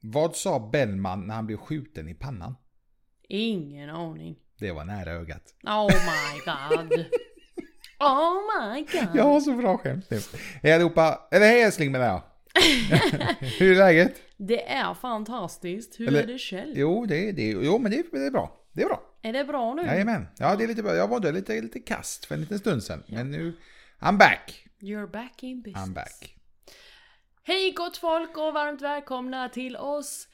Vad sa Bellman när han blev skjuten i pannan? Ingen aning. Det var nära ögat. Oh my god. Oh my god. Jag har så bra skämt nu. Hej allihopa, eller hej älskling menar jag. Hur är läget? Det är fantastiskt. Hur Eller- är det själv? Jo, det, det, jo men det, det är bra. Det är bra. Är det bra nu? Jajamän. Ja, det är lite bra. Jag mådde lite, lite kast för en liten stund sedan. Men nu, I'm back. You're back in business. I'm back. Hej gott folk och varmt välkomna till oss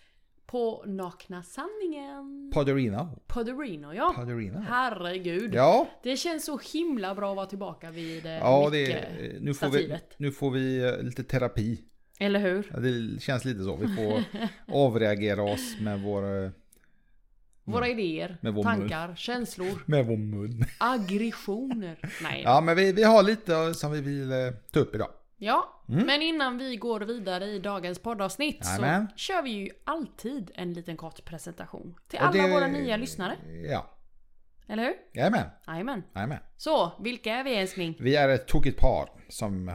på Nakna Sanningen. Poderino. Poderino ja. Poderino. Herregud. Ja, Det känns så himla bra att vara tillbaka vid eh, ja det, mycket nu, får vi, nu får vi eh, lite terapi. Eller hur? Ja, det känns lite så. Vi får avreagera oss med vår, eh, Våra idéer. Med vår tankar, känslor, med vår mun. aggressioner. Nej. Ja, men vi, vi har lite som vi vill eh, ta upp idag. Ja, men innan vi går vidare i dagens poddavsnitt Jajamän. så kör vi ju alltid en liten kort presentation till Och alla det- våra nya lyssnare. Ja, Eller hur? jajamän. Jajamän. Jajamän. Så, vilka är vi älskling? Vi är ett tokigt par som eh,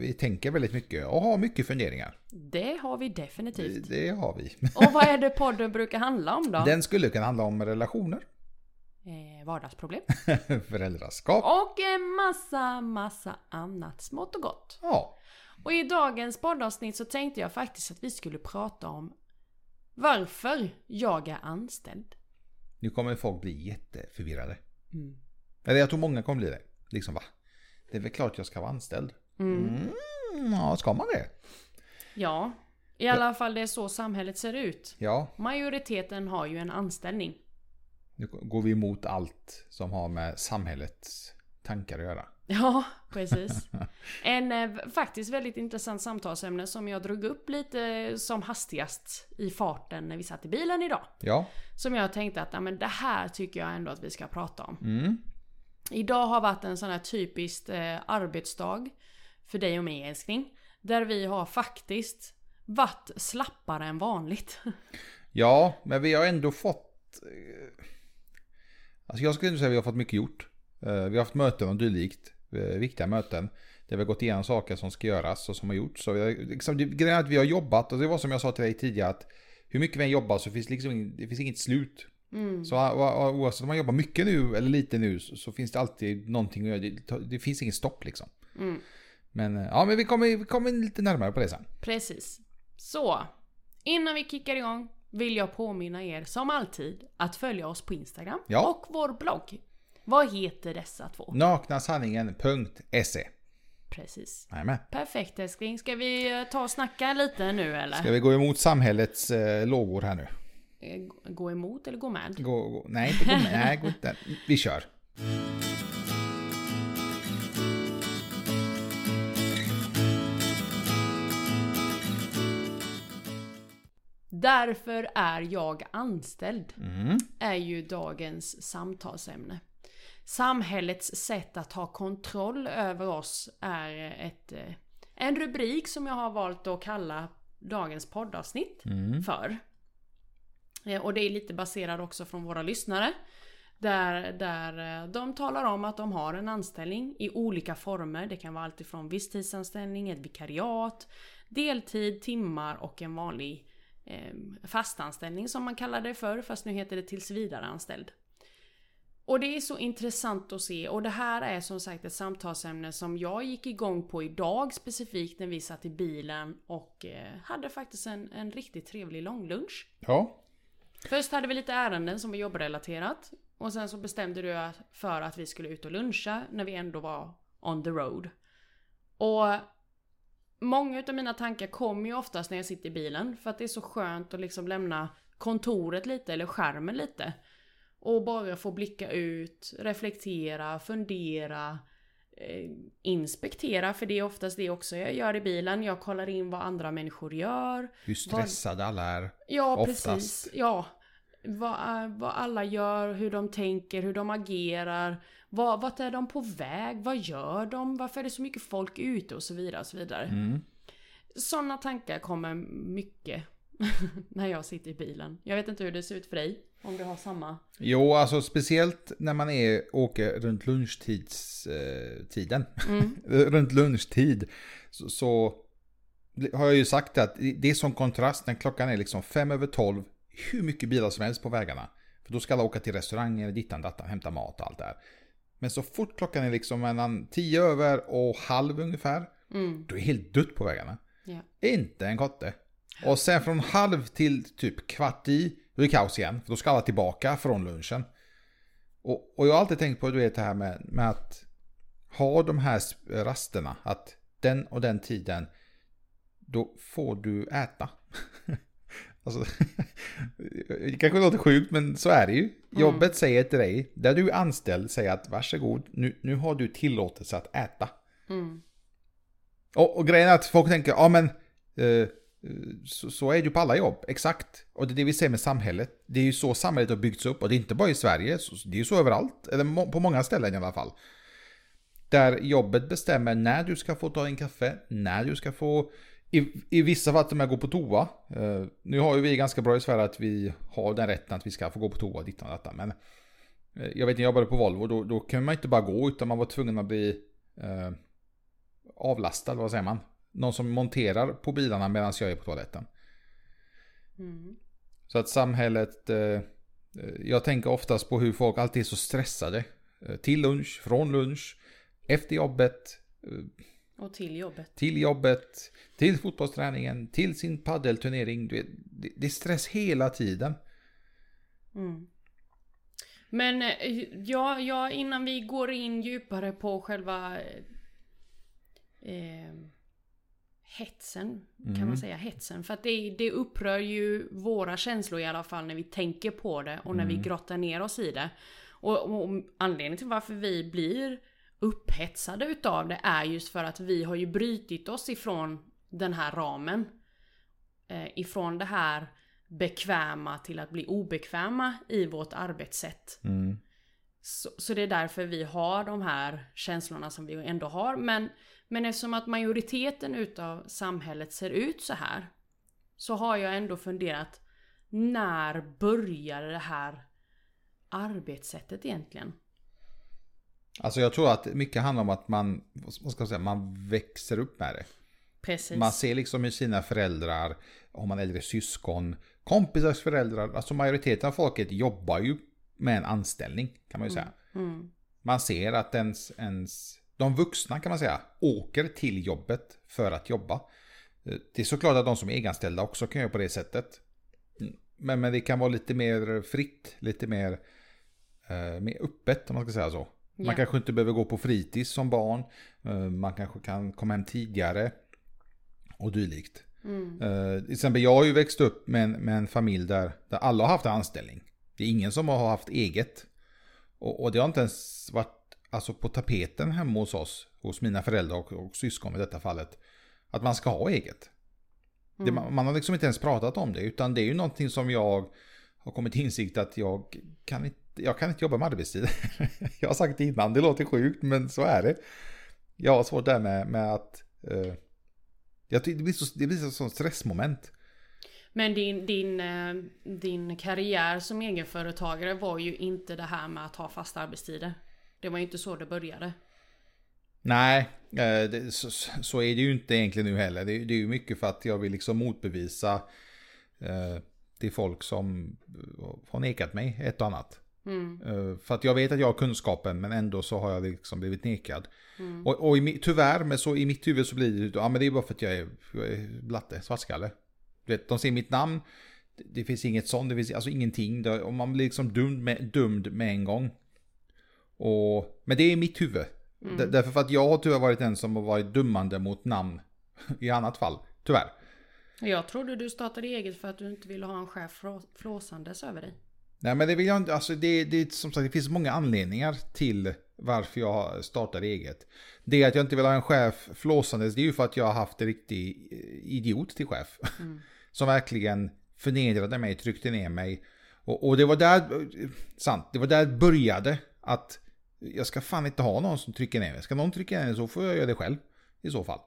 vi tänker väldigt mycket och har mycket funderingar. Det har vi definitivt. Det har vi. Och vad är det podden brukar handla om då? Den skulle kunna handla om relationer, Eh, vardagsproblem. föräldraskap. Och en massa, massa annat smått och gott. Ja, Och i dagens poddavsnitt så tänkte jag faktiskt att vi skulle prata om varför jag är anställd. nu kommer folk bli jätteförvirrade. Mm. Eller jag tror många kommer bli det. Liksom va? Det är väl klart jag ska vara anställd. Mm, ja, ska man det? Ja, i alla fall det är så samhället ser ut. Ja, Majoriteten har ju en anställning. Nu går vi emot allt som har med samhällets tankar att göra. Ja, precis. En eh, faktiskt väldigt intressant samtalsämne som jag drog upp lite som hastigast i farten när vi satt i bilen idag. Ja, Som jag tänkte att men det här tycker jag ändå att vi ska prata om. mm. Idag har varit en sån här typiskt eh, arbetsdag för dig och mig älskling. Där vi har faktiskt varit slappare än vanligt. ja men vi har ändå fått... eh, Alltså jag skulle säga att vi har fått mycket gjort. Eh, Vi har haft möten och dylikt. eh, Viktiga möten. Där vi har gått igenom saker som ska göras och som har gjorts. Så vi har, liksom, det, grejen är att vi har jobbat och det var som jag sa till dig tidigare att hur mycket vi än jobbar så finns det liksom det finns inget slut. Mm. Så oavsett om man jobbar mycket nu eller lite nu så, så finns det alltid någonting att göra. Det, det finns ingen stopp liksom. Mm. Men eh, ja, men vi kommer, vi kommer lite närmare på det sen. Precis. Så, innan vi kickar igång vill jag påminna er som alltid att följa oss på Instagram Ja. och vår blogg. Vad heter dessa två? Naknasanningen.se Precis. Nämen. Perfekt älskling. Ska vi eh, ta och snacka lite nu eller? Ska vi gå emot samhällets eh, lågor här nu? Eh, Gå emot eller gå med? Gå, gå, nej, inte gå med. Nej, gå inte. Vi kör. Därför är jag anställd. Mm. är ju dagens samtalsämne. Samhällets sätt att ha kontroll över oss är ett, eh, en rubrik som jag har valt att kalla dagens poddavsnitt Mm. för. Eh, Och det är lite baserat också från våra lyssnare. Där, där eh, de talar om att de har en anställning i olika former. Det kan vara allt ifrån visstidsanställning, ett vikariat, deltid, timmar och en vanlig fastanställning som man kallar det för. Fast nu heter det tills vidare anställd. Och det är så intressant att se och det här är som sagt ett samtalsämne som jag gick igång på idag specifikt när vi satt i bilen och eh, hade faktiskt en, en riktigt trevlig långlunch. Ja. Först hade vi lite ärenden som var jobbrelaterat och sen så bestämde du för att vi skulle ut och luncha när vi ändå var on the road. Och många utav mina tankar kommer ju oftast när jag sitter i bilen för att det är så skönt att liksom lämna kontoret lite eller skärmen lite. Och bara få blicka ut, reflektera, fundera, eh, inspektera för det är oftast det också jag gör i bilen. Jag kollar in vad andra människor gör. Hur stressade alla är. Ja, Oftast. precis. Ja. Vad, eh, vad alla gör, hur de tänker, hur de agerar. Vad, vart är de på väg? Vad gör de? Varför är det så mycket folk ute? Och så vidare. Och så vidare. Mm. Sådana tankar kommer mycket när jag sitter i bilen. Jag vet inte hur det ser ut för dig. Om du har samma. Jo, alltså speciellt när man är, åker runt lunchtidstiden. Mm. runt lunchtid. Så, så har jag ju sagt att det är som kontrast när klockan är liksom fem över tolv. Hur mycket bilar som helst på vägarna. För då ska alla åka till restauranger, dittan, dattan, hämta mat och allt det här. Men så fort klockan är liksom mellan tio över och halv ungefär. Mm. Då är det helt dött på vägarna. Ja. Inte en kotte. Och sen från halv till typ kvart i, då är det kaos igen. För då ska alla tillbaka från lunchen. Och, och jag har alltid tänkt på du vet, det här med, med att ha de här rasterna. Att den och den tiden, då får du äta. alltså, det kanske låter sjukt men så är det ju. Jobbet säger till dig, där du är anställd, säger att varsågod, nu, nu har du tillåtelse att äta. Mm. Och, och grejen är att folk tänker, ja men eh, så, så är det ju på alla jobb, exakt. Och det är det vi ser med samhället. Det är ju så samhället har byggts upp och det är inte bara i Sverige, det är ju så överallt. Eller på många ställen i alla fall. Där jobbet bestämmer när du ska få ta en kaffe, när du ska få i, I vissa fall till och med gå på toa. Eh, nu har ju vi ganska bra i Sverige att vi har den rätten att vi ska få gå på toa ditt och detta. Men eh, jag vet när jag jobbade på Volvo då, då kunde man inte bara gå utan man var tvungen att bli eh, avlastad, vad säger man? Någon som monterar på bilarna medan jag är på toaletten. Mm. Så att samhället, eh, eh, jag tänker oftast på hur folk alltid är så stressade. Eh, till lunch, från lunch, efter jobbet, Och till jobbet. till jobbet, till fotbollsträningen, till sin paddelturnering. Det, är stress hela tiden. Mm. Men eh, ja, ja, innan vi går in djupare på själva eh, hetsen, kan Mm. man säga hetsen. För att det, det upprör ju våra känslor i alla fall när vi tänker på det och när vi Mm. grottar ner oss i det. Och, och anledningen till varför vi blir upphetsade utav det är just för att vi har ju brytit oss ifrån den här ramen. Eh, ifrån det här bekväma till att bli obekväma i vårt arbetssätt. Mm. Så, så det är därför vi har de här känslorna som vi ändå har. Men, men eftersom att majoriteten utav samhället ser ut så här. Så har jag ändå funderat. När började det här arbetssättet egentligen? Alltså jag tror att mycket handlar om att man, vad ska jag säga, man växer upp med det. Precis. Man ser liksom hur sina föräldrar, om man är äldre syskon, kompisars föräldrar, alltså majoriteten av folket jobbar ju med en anställning kan man ju säga. Mm. Man ser att ens, ens, de vuxna kan man säga, åker till jobbet för att jobba. Det är såklart att de som är egenställda också kan göra på det sättet. Mm. Men, men det kan vara lite mer fritt, lite mer, eh, mer öppet om man ska säga så. Man Ja. kanske inte behöver gå på fritids som barn. Eh, Man kanske kan komma hem tidigare. Och dylikt. Mm. Eh, till exempel jag har ju växt upp med en, med en familj där, där alla har haft anställning. Det är ingen som har haft eget. Och, och det har inte ens varit alltså, på tapeten hemma hos oss, hos mina föräldrar och, och syskon i detta fallet, att man ska ha eget. Det, Mm. man, man har liksom inte ens pratat om det, utan det är ju någonting som jag har kommit till insikt att jag kan inte, jag kan inte jobba med arbetstid. jag har sagt det innan, det låter sjukt, men så är det. Jag har svårt där med, med att eh, jag tycker det blir så, det blir så stressmoment. Men din, din, eh, din karriär som egenföretagare var ju inte det här med att ha fasta arbetstider. Det var ju inte så det började. Nej, eh, det, så, så är det ju inte egentligen nu heller. Det, det är ju mycket för att jag vill liksom motbevisa eh, till folk som har nekat mig ett och annat. Mm. Eh, för att jag vet att jag har kunskapen men ändå så har jag liksom blivit nekad. Mm. Och, och i, tyvärr, men så i mitt huvud så blir det, ja men det är bara för att jag är, jag är blatte, svartskalle. Du vet, de ser mitt namn, det, finns inget sånt, det finns alltså ingenting. Det, och man blir liksom dömd med, dömd med en gång. Och, men det är i mitt huvud. Mm. Därför för att jag har tyvärr varit den som har varit dömande mot namn i annat fall. Tyvärr. Jag trodde du startade eget för att du inte ville ha en chef flå- flåsandes över dig. Nej men det vill jag inte, alltså det, det, som sagt, det finns många anledningar till varför jag startar eget. Det att jag inte vill ha en chef flåsandes, det är ju för att jag har haft en riktig eh, idiot till chef. Mm. Som verkligen förnedrade mig, tryckte ner mig. Och, och det var där, eh, sant, det var där det började. Att jag ska fan inte ha någon som trycker ner mig. Ska någon trycka ner mig så får jag göra det själv. I så fall.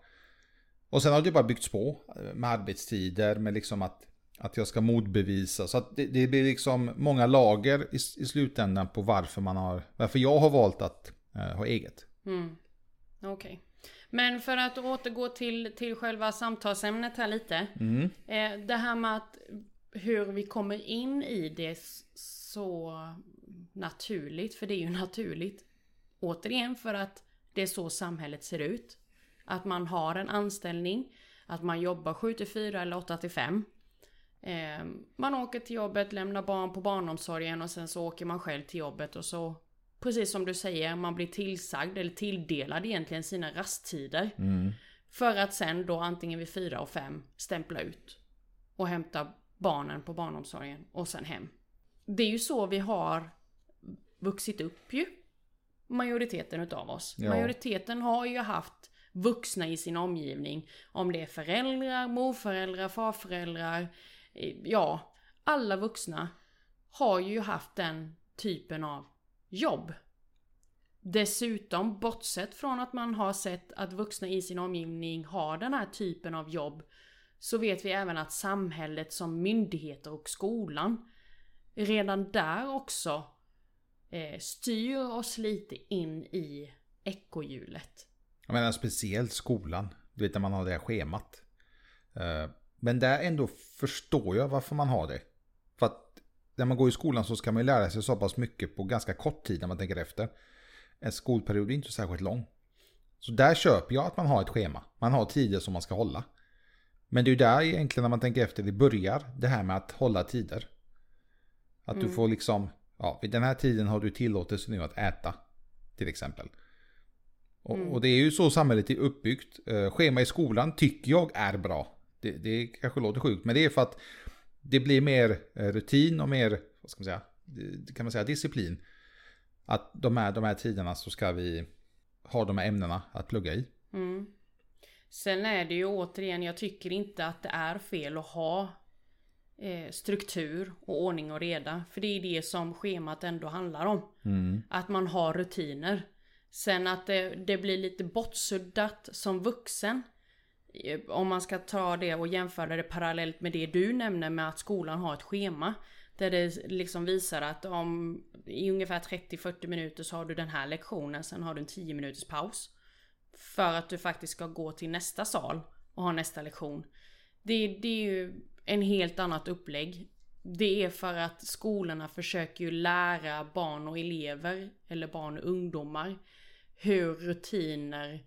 Och sen har det bara byggts på eh, med arbetstider, med liksom att, att jag ska motbevisa. Så det, det blir liksom många lager i, i slutändan på varför man har, varför jag har valt att eh, ha eget. Mm. Okej. Men för att återgå till, till själva samtalsämnet här lite. Mm. Eh, det här med att hur vi kommer in i det så naturligt, för det är ju naturligt. Återigen för att det är så samhället ser ut. Att man har en anställning, att man jobbar 7 till 4 eller 8 till 5. Eh, man åker till jobbet, lämnar barn på barnomsorgen och sen så åker man själv till jobbet och så Precis som du säger, man blir tillsagd eller tilldelad egentligen sina rasttider. Mm. För att sen då antingen vid 4 och 5 stämpla ut och hämta barnen på barnomsorgen och sen hem. Det är ju så vi har vuxit upp ju. Majoriteten utav oss. Ja. Majoriteten har ju haft vuxna i sin omgivning. Om det är föräldrar, morföräldrar, farföräldrar. Ja, alla vuxna har ju haft den typen av jobb. Dessutom, bortsett från att man har sett att vuxna i sin omgivning har den här typen av jobb, så vet vi även att samhället som myndigheter och skolan redan där också eh, styr oss lite in i ekorrhjulet. Jag menar speciellt skolan. Du vet när man har det här schemat. Eh, men där ändå förstår jag varför man har det. För att när man går i skolan så ska man lära sig så pass mycket på ganska kort tid när man tänker efter. En skolperiod är inte särskilt lång. Så där köper jag att man har ett schema. Man har tider som man ska hålla. Men det är ju där egentligen när man tänker efter det börjar. Det här med att hålla tider. Att du får liksom, ja vid den här tiden har du tillåtelse nu att äta. Till exempel. Och, och det är ju så samhället är uppbyggt. Eh, schema i skolan tycker jag är bra. Det, det kanske låter sjukt, men det är för att det blir mer eh, rutin och mer, vad ska man säga, kan man säga disciplin. Att de här, de här tiderna så ska vi ha de här ämnena att plugga i. Mm. Sen är det ju återigen, jag tycker inte att det är fel att ha eh, struktur och ordning och reda. För det är det som schemat ändå handlar om. Att man har rutiner. Sen att det, det blir lite bortsuddat som vuxen. Eh, om man ska ta det och jämföra det parallellt med det du nämner med att skolan har ett schema. Där det liksom visar att om i ungefär 30-40 minuter så har du den här lektionen, sen har du en 10 minuters paus. För att du faktiskt ska gå till nästa sal och ha nästa lektion. Det, det är ju en helt annat upplägg. Det är för att skolorna försöker ju lära barn och elever, eller barn och ungdomar, hur rutiner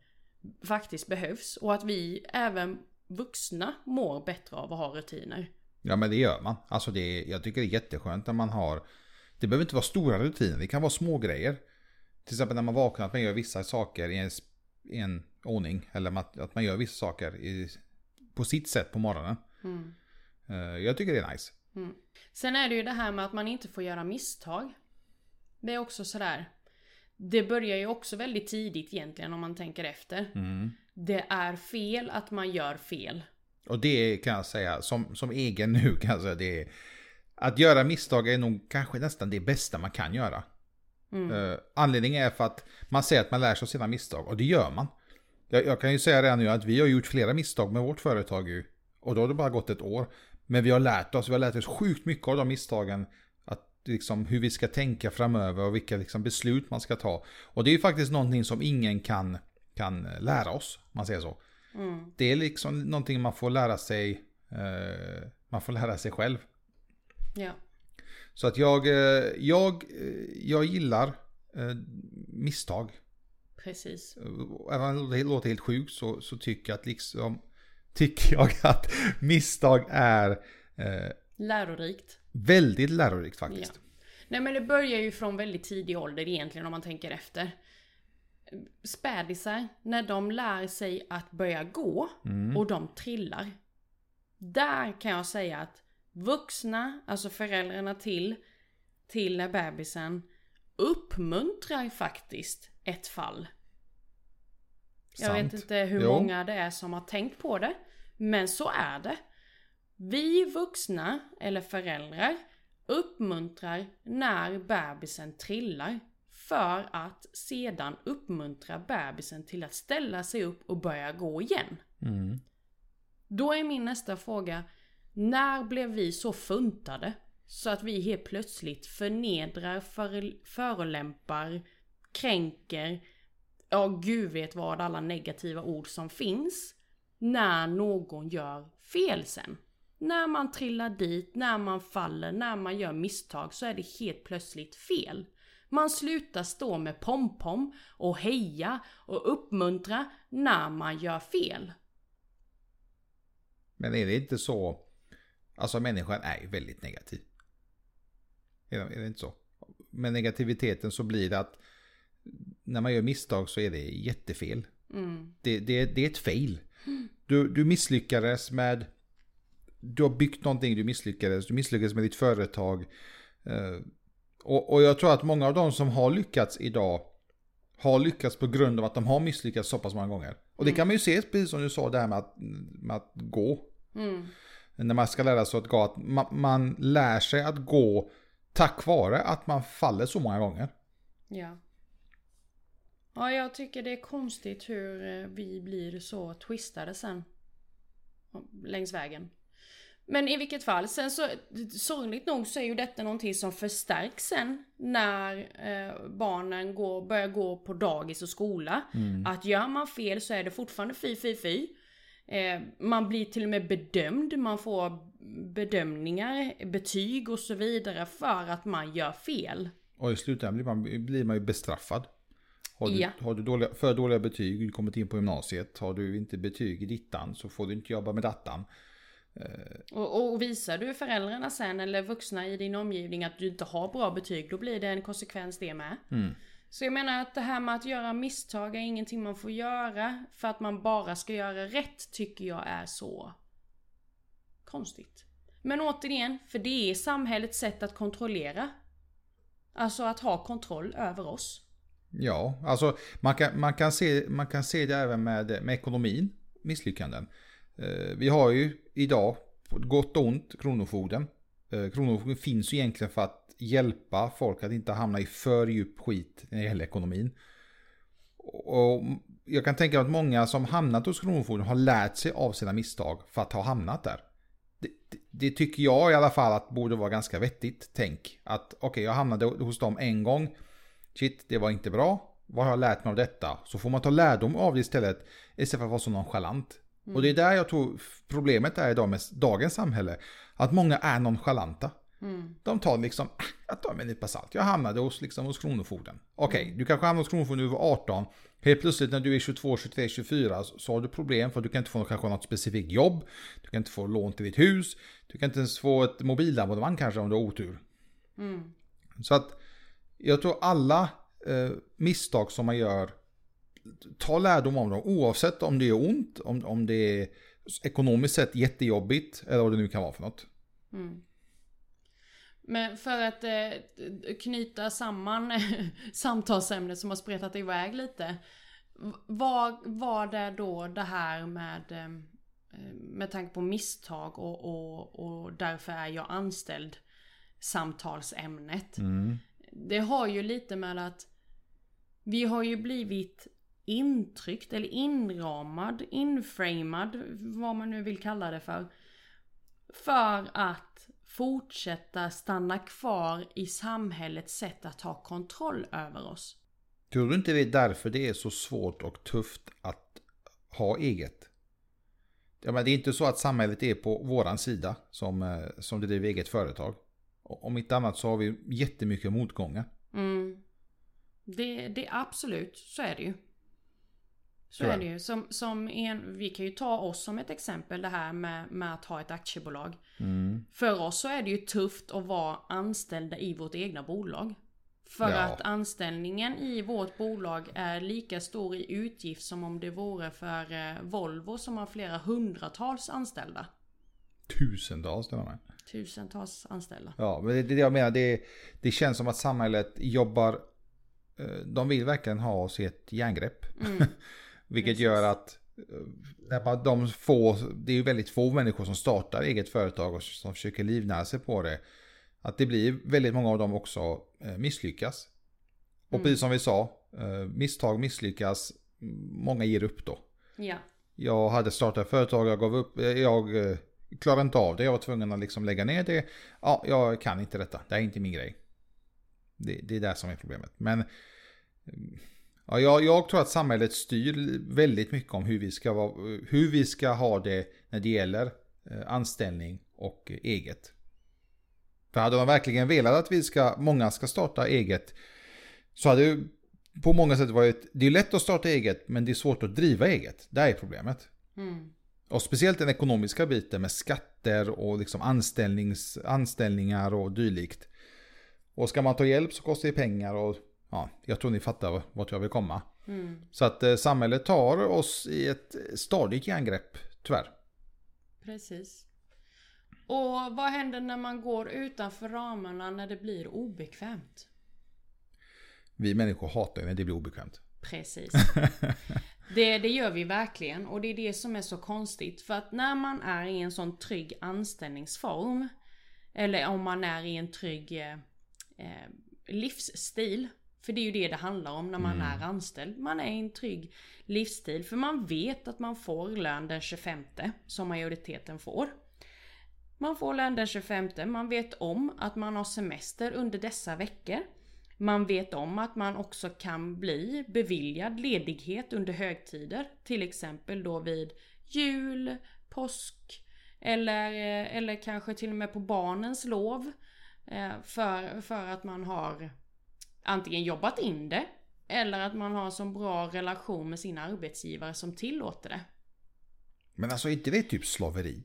faktiskt behövs. Och att vi, även vuxna, mår bättre av att ha rutiner. Ja men det gör man. Alltså det jag tycker det är jätteskönt när man har, det behöver inte vara stora rutiner, det kan vara små grejer. Till exempel när man vaknar att man gör vissa saker i en, i en ordning. Eller att, att man gör vissa saker i, på sitt sätt på morgonen. Eh, jag tycker det är nice. Sen är det ju det här med att man inte får göra misstag. Det är också sådär. Det börjar ju också väldigt tidigt egentligen om man tänker efter. Det är fel att man gör fel. Och det kan jag säga, som, som egen nu kan jag säga, det är, att göra misstag är nog kanske nästan det bästa man kan göra. Eh, anledningen är för att man säger att man lär sig av sina misstag, och det gör man. Jag, jag kan ju säga redan nu att vi har gjort flera misstag med vårt företag ju, och då har det bara gått ett år. Men vi har lärt oss, vi har lärt oss sjukt mycket av de misstagen. Liksom hur vi ska tänka framöver och vilka liksom beslut man ska ta. Och det är ju faktiskt någonting som ingen kan, kan lära oss, om man säger så. Det är liksom någonting man får lära sig, eh, man får lära sig själv. Ja. Så att jag, eh, jag, eh, jag gillar eh, misstag. Precis. Även om det låter helt sjukt så, så tycker jag att liksom, tycker jag att misstag är eh, Lärorikt. Väldigt lärorikt faktiskt. Ja. Nej men det börjar ju från väldigt tidig ålder egentligen om man tänker efter. Spädisar, när de lär sig att börja gå och de trillar. Där kan jag säga att vuxna, alltså föräldrarna till, till bebisen uppmuntrar faktiskt ett fall. Jag Sant. vet inte hur Jo. många det är som har tänkt på det. Men så är det. Vi vuxna, eller föräldrar, uppmuntrar när bebisen trillar. För att sedan uppmuntra bebisen till att ställa sig upp och börja gå igen. Mm. Då är min nästa fråga, när blev vi så funtade så att vi helt plötsligt förnedrar, för, förolämpar, kränker, ja gud vet vad alla negativa ord som finns. När någon gör fel sen. När man trillar dit, när man faller, när man gör misstag så är det helt plötsligt fel. Man slutar stå med pompom och heja och uppmuntra när man gör fel. Men är det inte så? Alltså människan är ju väldigt negativ. Är det, är det inte så? Med negativiteten så blir det att när man gör misstag så är det jättefel. Mm. Det, det, det är ett fail. Du, du misslyckades med... Du har byggt någonting, du misslyckades. Du misslyckades med ditt företag. Eh, och, och jag tror att många av de som har lyckats idag har lyckats på grund av att de har misslyckats så pass många gånger. Och det kan man ju se, precis som du sa, det här med att, med att gå. Mm. När man ska lära sig att gå, att man, man lär sig att gå tack vare att man faller så många gånger. Ja. Ja, jag tycker det är konstigt hur eh, vi blir så twistade sen. Längs vägen. Men i vilket fall, sen så sorgligt nog så är ju detta någonting som förstärks sen när eh, barnen går, börjar gå på dagis och skola. Att gör man fel så är det fortfarande fy, fy, fy. Eh, man blir till och med bedömd, man får bedömningar, betyg och så vidare för att man gör fel. Och i slutändan blir man, blir man ju bestraffad. Har du, Ja. har du dåliga, för dåliga betyg, du kommit in på gymnasiet, har du inte betyg i dittan så får du inte jobba med dattan. Och, och visar du föräldrarna sen eller vuxna i din omgivning att du inte har bra betyg, då blir det en konsekvens det med. Så jag menar att det här med att göra misstag är ingenting man får göra för att man bara ska göra rätt tycker jag är så konstigt. Men återigen, för det är samhällets sätt att kontrollera. Alltså att ha kontroll över oss. Ja, alltså man kan, man kan, se, man kan se det även med, med ekonomin, misslyckanden. Eh, vi har ju idag, på gott och ont, Kronofogden. Eh, Kronofogden finns ju egentligen för att hjälpa folk att inte hamna i för djup skit när det gäller ekonomin. Och jag kan tänka mig att många som hamnat hos Kronofogden har lärt sig av sina misstag för att ha hamnat där. Det, det, det tycker jag i alla fall att borde vara ganska vettigt tänk. Att okej, jag hamnade hos dem en gång. Shit, det var inte bra. Vad har jag lärt mig av detta? Så får man ta lärdom av det istället. Istället för att vara så nonchalant. Och det är där jag tror problemet är idag med dagens samhälle. Att många är nonchalanta. De tar liksom, "Ah, jag tar med en nypa salt. Jag hamnade hos, liksom, hos Kronofogden. Okej, du kanske hamnar hos Kronofogden när du var 18. Helt plötsligt när du är 22, 23, 24 så har du problem för du kan inte få kanske något specifikt jobb. Du kan inte få lån till ditt hus. Du kan inte ens få ett mobilabonnemang kanske om du har otur. Så att jag tror alla eh, misstag som man gör, ta lärdom om dem oavsett om det är ont, om, om det är ekonomiskt sett jättejobbigt eller vad det nu kan vara för något. Men för att eh, knyta samman samtalsämnet som har spretat iväg lite. v- Vad var det då det här med eh, med tanke på misstag och, och, och därför är jag anställd samtalsämnet. Det har ju lite med att vi har ju blivit intryckt eller inramad, inframad, vad man nu vill kalla det för. För att fortsätta stanna kvar i samhällets sätt att ha kontroll över oss. Tror du inte det är därför det är så svårt och tufft att ha eget? Ja, men det är inte så att samhället är på våran sida som, eh, som driver eget företag. Om inte annat så har vi jättemycket motgångar. Mm. Det, det absolut, så är det ju. Så är det ju. Som, som en, vi kan ju ta oss som ett exempel det här med, med att ha ett aktiebolag. Mm. För oss så är det ju tufft att vara anställda i vårt egna bolag. För Ja. att anställningen i vårt bolag är lika stor i utgift som om det vore för eh, Volvo som har flera hundratals anställda. Tusentals till och med. Tusentals anställda. Ja, men det är det jag menar. Det, det känns som att samhället jobbar... eh, De vill verkligen ha oss i ett järngrepp. Vilket gör att eh, när man, de få, det är ju väldigt få människor som startar eget företag och som försöker livnära sig på det. Att det blir väldigt många av dem också eh, misslyckas. Och precis som vi sa, eh, misstag misslyckas, många ger upp då. Ja. Jag hade startat företag, jag gav upp, eh, jag eh, klarade inte av det, jag var tvungen att liksom lägga ner det. Ja, jag kan inte detta, det är inte min grej. Det, det är det som är problemet. Men mm, Ja, jag, jag tror att samhället styr väldigt mycket om hur vi ska, vara, hur vi ska ha det när det gäller eh, anställning och eget. För hade de verkligen velat att vi ska, många ska starta eget så hade det på många sätt varit, det är lätt att starta eget men det är svårt att driva eget. Det är problemet. Mm. Och speciellt den ekonomiska biten med skatter och liksom anställnings, anställningar och dylikt. Och ska man ta hjälp så kostar det pengar och ja, jag tror ni fattar vart jag vill komma. Mm. Så att eh, samhället tar oss i ett stadigt järngrepp, tyvärr. Precis. Och vad händer när man går utanför ramarna när det blir obekvämt? Vi människor hatar ju när det blir obekvämt. Precis. Det, det gör vi verkligen och det är det som är så konstigt. För att när man är i en sån trygg anställningsform eller om man är i en trygg eh, eh, livsstil. För det är ju det det handlar om när man är anställd. Man är i en trygg livsstil. För man vet att man får lön den 25 som majoriteten får. Man får lön den 25, man vet om att man har semester under dessa veckor. Man vet om att man också kan bli beviljad ledighet under högtider. Till exempel då vid jul, påsk eller, eh, eller kanske till och med på barnens lov. eh, För, för att man har antingen jobbat in det eller att man har så bra relation med sin arbetsgivare som tillåter det. Men alltså inte det typ slaveri?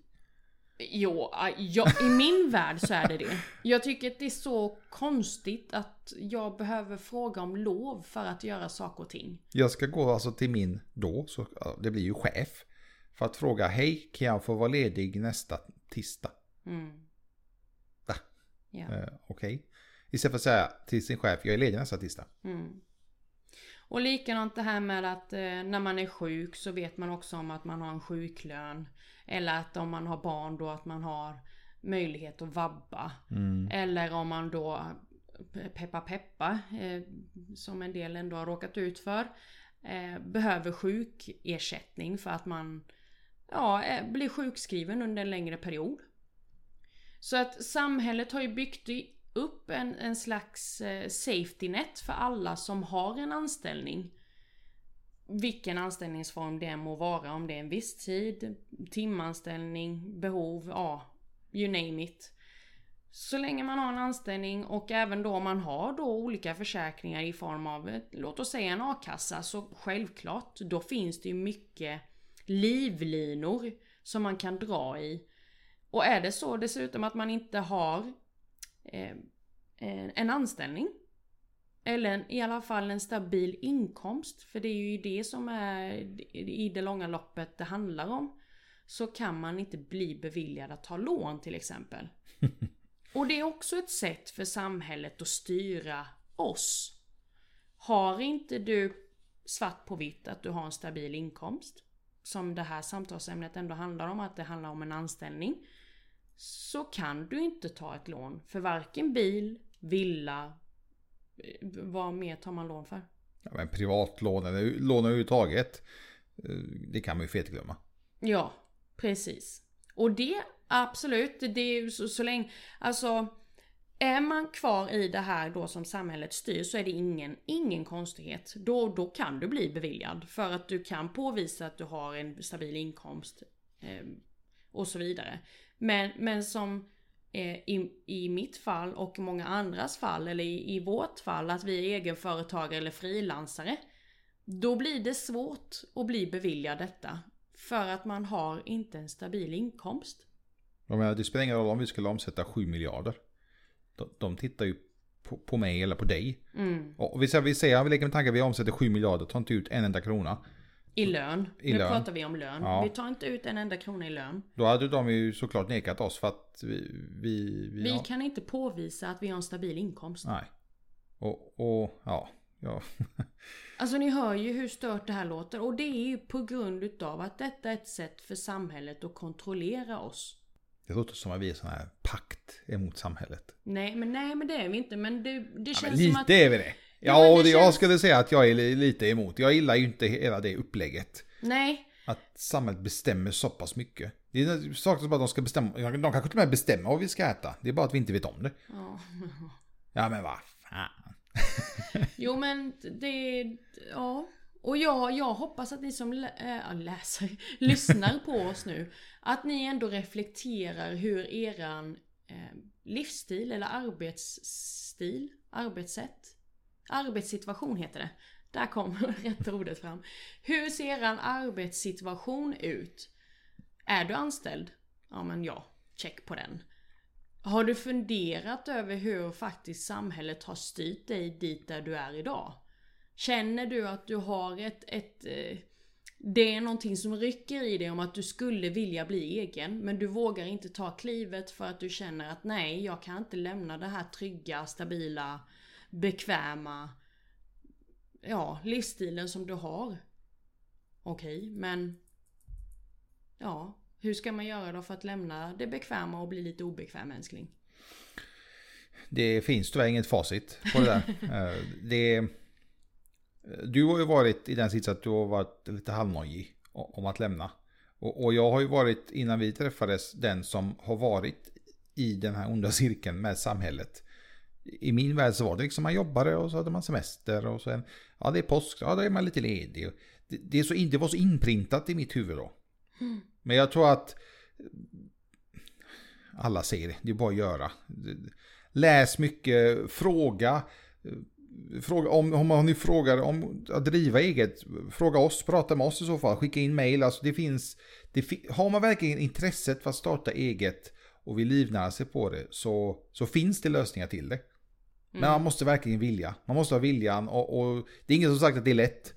Jo, äh, ja, i min värld så är det det. Jag tycker att det är så konstigt att jag behöver fråga om lov för att göra saker och ting. Jag ska gå alltså till min då, så det blir ju chef. För att fråga, hej, kan jag få vara ledig nästa tisdag? Mm. Ja. Eh, Okej. Istället för att säga till sin chef, jag är ledig nästa tisdag. Mm. Och likadant det här med att eh, när man är sjuk så vet man också om att man har en sjuklön. Eller att om man har barn då att man har möjlighet att vabba. Eller om man då, peppa peppa, eh, som en del ändå har råkat ut för. Eh, behöver sjukersättning för att man ja, eh, blir sjukskriven under en längre period. Så att samhället har ju byggt upp en, en slags eh, safety net för alla som har en anställning. Vilken anställningsform det än må vara, om det är en viss tid, timanställning, behov, ja, you name it. Så länge man har en anställning och även då om man har då olika försäkringar i form av, eh, låt oss säga en a-kassa, så självklart, då finns det ju mycket livlinor som man kan dra i. Och är det så dessutom att man inte har eh, eh, en anställning. Eller en, i alla fall en stabil inkomst. För det är ju det som är i det långa loppet det handlar om. Så kan man inte bli beviljad att ta lån till exempel. Och det är också ett sätt för samhället att styra oss. Har inte du svart på vitt att du har en stabil inkomst, som det här samtalsämnet ändå handlar om, att det handlar om en anställning, så kan du inte ta ett lån för varken bil, villa, eh, vad mer tar man lån för? Ja, men privatlån eller lån överhuvudtaget, eh, det kan man ju fetglömma. Ja, precis. Och det, absolut, det är ju så, så länge, alltså är man kvar i det här då som samhället styr så är det ingen, ingen konstighet. Då, då kan du bli beviljad för att du kan påvisa att du har en stabil inkomst eh, och så vidare. Men, men som eh, i, i mitt fall och många andras fall eller i, i vårt fall att vi är egenföretagare eller frilansare. Då blir det svårt att bli beviljad detta. För att man har inte en stabil inkomst. Jag menar, det spelar ingen roll om vi skulle omsätta 7 miljarder. De, de tittar ju på, på mig eller på dig. Mm. Och vi säger, vi säger, vi leker med tanken att vi omsätter 7 miljarder, tar inte ut en enda krona. I lön. I nu lön. pratar vi om lön. Ja. Vi tar inte ut en enda krona i lön. Då hade de ju såklart nekat oss för att vi... Vi, vi, Vi har- kan inte påvisa att vi har en stabil inkomst. Nej. Och, och ja, ja. Alltså ni hör ju hur stört det här låter. Och det är ju på grund utav att detta är ett sätt för samhället att kontrollera oss. Det låter som att vi är sån här pakt emot samhället. Nej men, nej, men det är vi inte. Men det, det Ja, känns men som lite att... är vi det. Ja, och det jag skulle säga att jag är li- lite emot. Jag gillar ju inte hela det upplägget. Nej. Att samhället bestämmer så pass mycket. Det är saker som bara de ska bestämma. De kanske till och med bestämmer vad vi ska äta. Det är bara att vi inte vet om det. Ja. Ja men vad fan. Jo men det, ja. Och jag, jag hoppas att ni som lä, äh, läser, lyssnar på oss nu, att ni ändå reflekterar hur eran eh, livsstil eller arbetsstil, arbetssätt, arbetssituation heter det. Där kom rätt ordet fram. Hur ser en arbetssituation ut? Är du anställd? Ja men ja, check på den. Har du funderat över hur faktiskt samhället har styrt dig dit där du är idag? Känner du att du har ett, ett eh, det är någonting som rycker i dig om att du skulle vilja bli egen men du vågar inte ta klivet för att du känner att nej, jag kan inte lämna det här trygga, stabila, bekväma ja, livsstilen som du har. Okej, okay, men ja, hur ska man göra då för att lämna det bekväma och bli lite obekväm älskling? Det finns tyvärr inget facit på det där. Eh, det, du har ju varit i den sitsen att du har varit lite halvnojig om att lämna. Och, och, jag har ju varit, innan vi träffades, den som har varit i den här onda cirkeln med samhället. I min värld så var det liksom man jobbade och så hade man semester och sen, ja det är påsk, ja då är man lite ledig. Det, det, är så, det var så inprintat i mitt huvud då. Mm. Men jag tror att alla säger det, det är bara att göra. Läs mycket, fråga. Fråga, om, om ni frågar om att driva eget, fråga oss, prata med oss i så fall, skicka in mail. Alltså det finns, det, har man verkligen intresset för att starta eget och vill livnära sig på det så, så finns det lösningar till det. Men man måste verkligen vilja. Man måste ha viljan och, och det är ingen som sagt att det är lätt.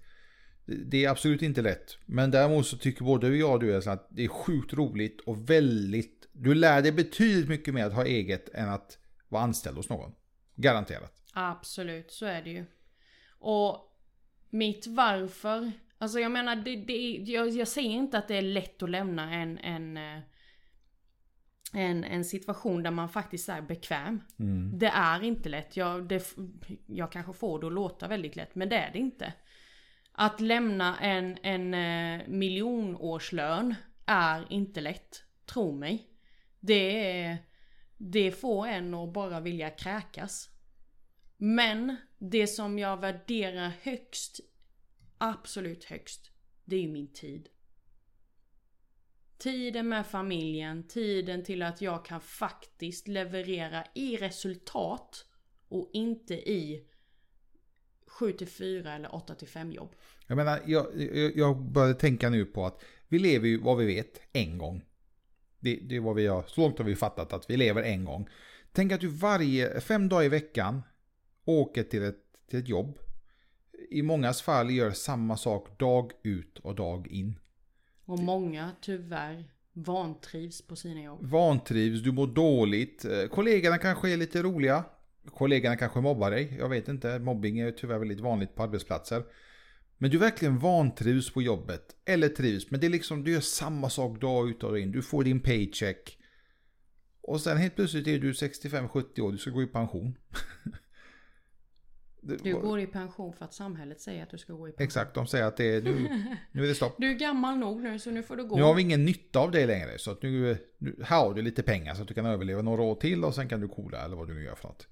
Det är absolut inte lätt. Men däremot så tycker både jag och du att det är sjukt roligt och väldigt... Du lär dig betydligt mycket mer att ha eget än att vara anställd hos någon. Garanterat. Absolut, så är det ju. Och mitt varför. Alltså jag menar, det, det, jag, jag säger inte att det är lätt att lämna en, en, eh, en, en situation där man faktiskt är bekväm. Mm. Det är inte lätt. Jag, det, jag kanske får det att låta väldigt lätt, men det är det inte. Att lämna en, en eh, miljonårslön är inte lätt. Tro mig. Det är... Det får en att bara vilja kräkas. Men det som jag värderar högst, absolut högst, det är ju min tid. Tiden med familjen, tiden till att jag kan faktiskt leverera i resultat och inte i 7 till 4 eller 8 till 5 jobb. Jag menar, jag, jag började tänka nu på att vi lever ju vad vi vet en gång. Det, det är vad vi har, så långt har vi fattat att vi lever en gång. Tänk att du varje, fem dagar i veckan åker till ett, till ett jobb. I mångas fall gör samma sak dag ut och dag in. Och många tyvärr vantrivs på sina jobb. Vantrivs, du mår dåligt. Eh, Kollegorna kanske är lite roliga. Kollegorna kanske mobbar dig. Jag vet inte. Mobbing är tyvärr väldigt vanligt på arbetsplatser. Men du verkligen vantrivs på jobbet. Eller trivs. Men det är liksom, du gör samma sak dag ut och dag in. Du får din paycheck. Och sen helt plötsligt är du 65-70 år. Du ska gå i pension. Du går i pension för att samhället säger att du ska gå i pension. Exakt, de säger att det är, nu, nu är det stopp. Du är gammal nog nu så nu får du gå. Nu har vi ingen nytta av det längre. Så att nu, nu har du lite pengar så att du kan överleva några år till och sen kan du kola eller vad du nu gör för något.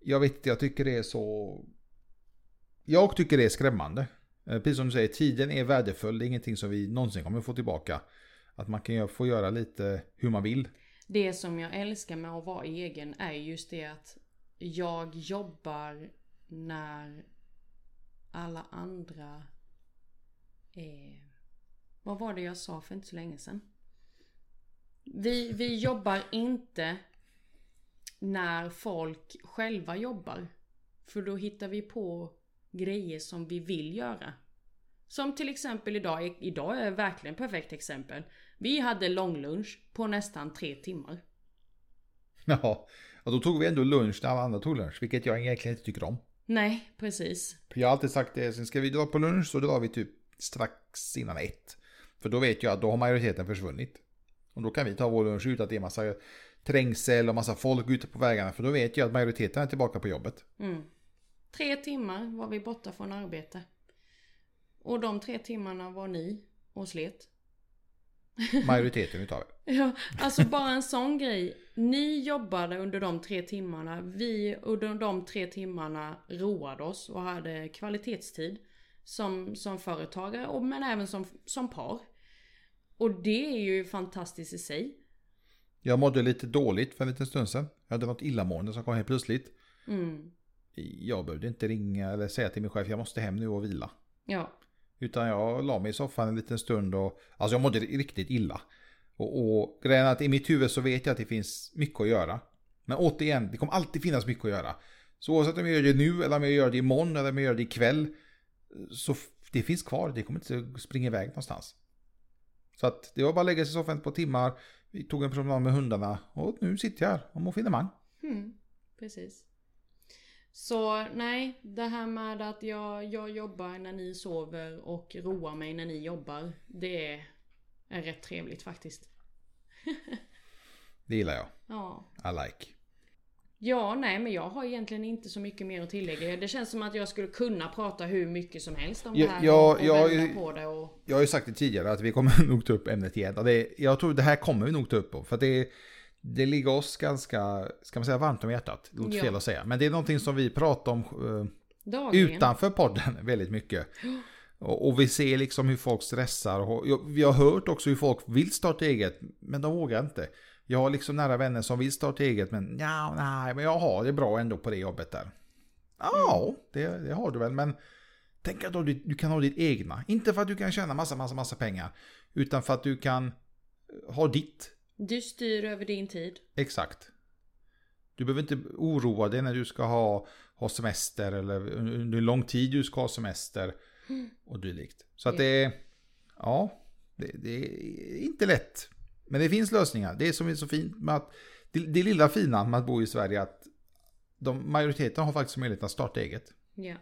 Jag vet jag tycker det är så... Jag tycker det är skrämmande. Eh, precis som du säger, tiden är värdefull. Det är ingenting som vi någonsin kommer få tillbaka. Att man kan få göra lite hur man vill. Det som jag älskar med att vara egen är just det att jag jobbar när alla andra är... Vad var det jag sa för inte så länge sedan? Vi, vi jobbar inte när folk själva jobbar. För då hittar vi på grejer som vi vill göra. Som till exempel idag, idag är verkligen ett perfekt exempel. Vi hade långlunch på nästan tre timmar. Ja, och då tog vi ändå lunch när alla andra tog lunch, vilket jag egentligen inte tycker om. Nej, precis. Jag har alltid sagt det, sen ska vi dra på lunch så drar vi typ strax innan ett. För då vet jag att då har majoriteten försvunnit. Och då kan vi ta vår lunch utan att det är massa trängsel och massa folk ute på vägarna. För då vet jag att majoriteten är tillbaka på jobbet. Mm. Tre timmar var vi borta från arbete. Och de tre timmarna var ni och slet. Majoriteten utav det. ja, alltså bara en sån grej. Ni jobbade under de tre timmarna. Vi under de tre timmarna roade oss och hade kvalitetstid. Som, som företagare och, men även som, som par. Och det är ju fantastiskt i sig. Jag mådde lite dåligt för en liten stund sedan. Jag hade något illamående som kom helt plötsligt. Mm. Jag behövde inte ringa eller säga till min chef jag måste hem nu och vila. Ja. Utan jag la mig i soffan en liten stund och alltså jag mådde riktigt illa. Och, och grejen är att i mitt huvud så vet jag att det finns mycket att göra. Men återigen, det kommer alltid finnas mycket att göra. Så oavsett om jag gör det nu eller om jag gör det imorgon eller om jag gör det ikväll. Så det finns kvar, det kommer inte springa iväg någonstans. Så att det var bara att lägga sig i soffan ett par timmar. Vi tog en promenad med hundarna och nu sitter jag här och mår finemang. Mm, precis. Så nej, det här med att jag, jag jobbar när ni sover och roar mig när ni jobbar. Det är, är rätt trevligt faktiskt. Det gillar jag. Ja. I like. Ja, nej men jag har egentligen inte så mycket mer att tillägga. Det känns som att jag skulle kunna prata hur mycket som helst om Ja, det här ja, och, och ja, vända ja. på det och... Jag har ju sagt det tidigare att vi kommer nog ta upp ämnet igen. Och det, jag tror det här kommer vi nog ta upp. För att det, det ligger oss ganska, ska man säga varmt om hjärtat. Det låter Ja. fel att säga. Men det är någonting som vi pratar om eh, utanför podden väldigt mycket. Och, och vi ser liksom hur folk stressar. Och, jag- vi har hört också hur folk vill starta eget, men de vågar inte. Jag har liksom nära vänner som vill starta eget, men ja, nej, men jag har det bra ändå på det jobbet där. Ja, det, det har du väl, men tänk att du, du kan ha ditt egna. Inte för att du kan tjäna massa, massa, massa pengar, utan för att du kan ha ditt. Du styr över din tid. Exakt. Du behöver inte oroa dig när du ska ha, ha semester eller under hur lång tid du ska ha semester och dylikt. Så att det är, ja, det, det är inte lätt. Men det finns lösningar. Det är som är så fint med att, det, det lilla fina med att bo i Sverige att de, majoriteten har faktiskt möjlighet att starta eget. Ja.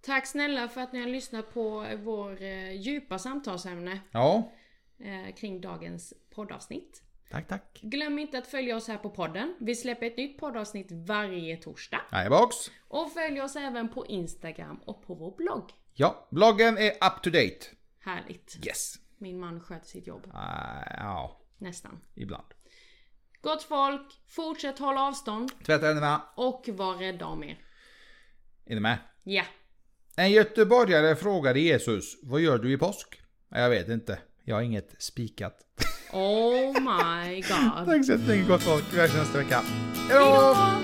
Tack snälla för att ni har lyssnat på vår eh, djupa samtalsämne Ja, eh, kring dagens poddavsnitt. tack tack. Glöm inte att följa oss här på podden. Vi släpper ett nytt poddavsnitt varje torsdag. Jag är box. Och följ oss även på Instagram och på vår blogg. Ja, bloggen är up to date. Härligt. Yes. Min man sköter sitt jobb. Ah, ja, Nästan. ibland. Gott folk, fortsätt hålla avstånd Tvätta händerna. och var rädda om er. Är ni med? Ja. En göteborgare frågade Jesus, vad gör du i påsk? Jag vet inte. Jag har inget spikat. Oh my god. Tack så jättemycket gott folk. Vi hörs nästa vecka. Hej Hej då! då!